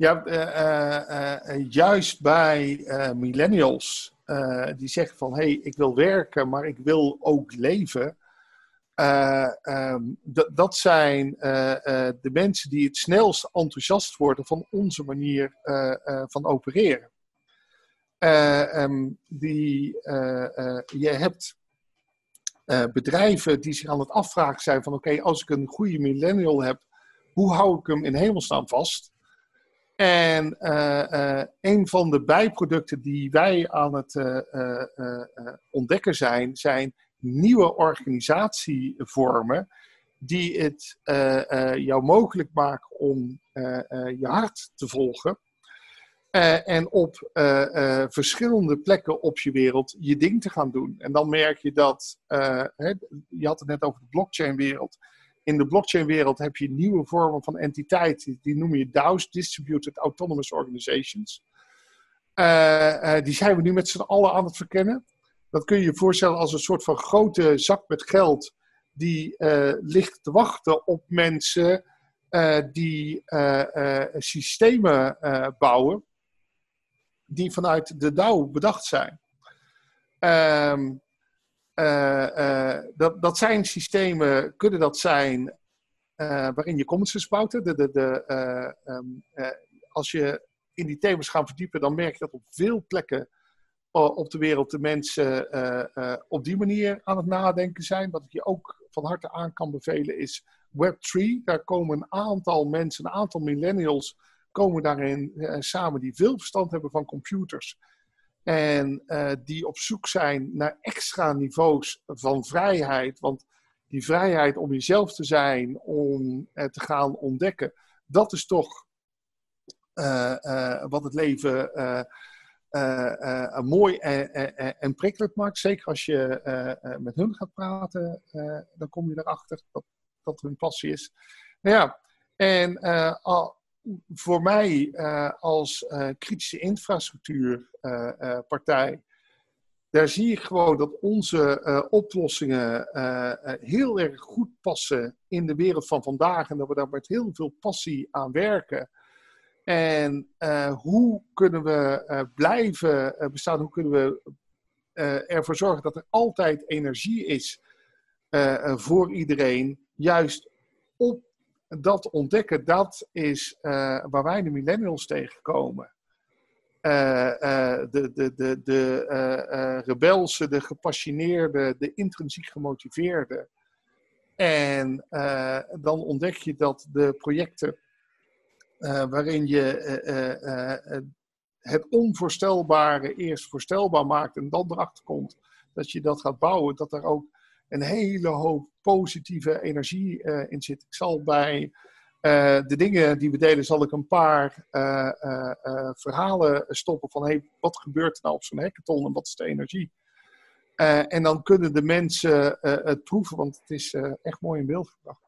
Ja, juist bij millennials die zeggen van hé, hey, ik wil werken, maar ik wil ook leven. Ehm, dat zijn de mensen die het snelst enthousiast worden van onze manier van opereren. Ehm, die, je hebt bedrijven die zich aan het afvragen zijn van oké, als ik een goede millennial heb, hoe hou ik hem in hemelsnaam vast? En uh, een van de bijproducten die wij aan het uh, ontdekken zijn, zijn nieuwe organisatievormen die het jou mogelijk maken om je hart te volgen. en op verschillende plekken op je wereld je ding te gaan doen. En dan merk je dat, hè, je had het net over de blockchain-wereld in de blockchain-wereld heb je nieuwe vormen van entiteit. Die noem je DAO's, Distributed Autonomous Organizations. Uh, uh, die zijn we nu met z'n allen aan het verkennen. Dat kun je je voorstellen als een soort van grote zak met geld. Die uh, ligt te wachten op mensen die systemen bouwen. Die vanuit de DAO bedacht zijn. Uh, dat, dat zijn systemen, kunnen dat zijn uh, waarin je commons bouwt. De, de, de, um, als je in die thema's gaat verdiepen, dan merk je dat op veel plekken op de wereld de mensen op die manier aan het nadenken zijn. Wat ik je ook van harte aan kan bevelen is Web3. Daar komen een aantal mensen, een aantal millennials, komen daarin samen die veel verstand hebben van computers en uh, die op zoek zijn naar extra niveaus van vrijheid. Want die vrijheid om jezelf te zijn, om uh, te gaan ontdekken, dat is toch uh, wat het leven mooi en, en, prikkelend maakt. Zeker als je met hun gaat praten, dan kom je erachter dat dat hun passie is. Nou ja, en al, voor mij uh, als uh, kritische infrastructuurpartij, uh, daar zie ik gewoon dat onze oplossingen heel erg goed passen in de wereld van vandaag en dat we daar met heel veel passie aan werken. En hoe kunnen we blijven bestaan? Hoe kunnen we ervoor zorgen dat er altijd energie is voor iedereen, juist op dat ontdekken, dat is uh, waar wij de millennials tegenkomen. Uh, uh, de de, de, de rebelse, de gepassioneerde, de intrinsiek gemotiveerde. En dan ontdek je dat de projecten waarin je het onvoorstelbare eerst voorstelbaar maakt en dan erachter komt dat je dat gaat bouwen, dat er ook een hele hoop positieve energie uh, in zit. Ik zal bij uh, de dingen die we delen, zal ik een paar uh, verhalen stoppen van hey, wat gebeurt er nou op zo'n hackathon en wat is de energie? en dan kunnen de mensen het proeven, want het is echt mooi in beeld gebracht.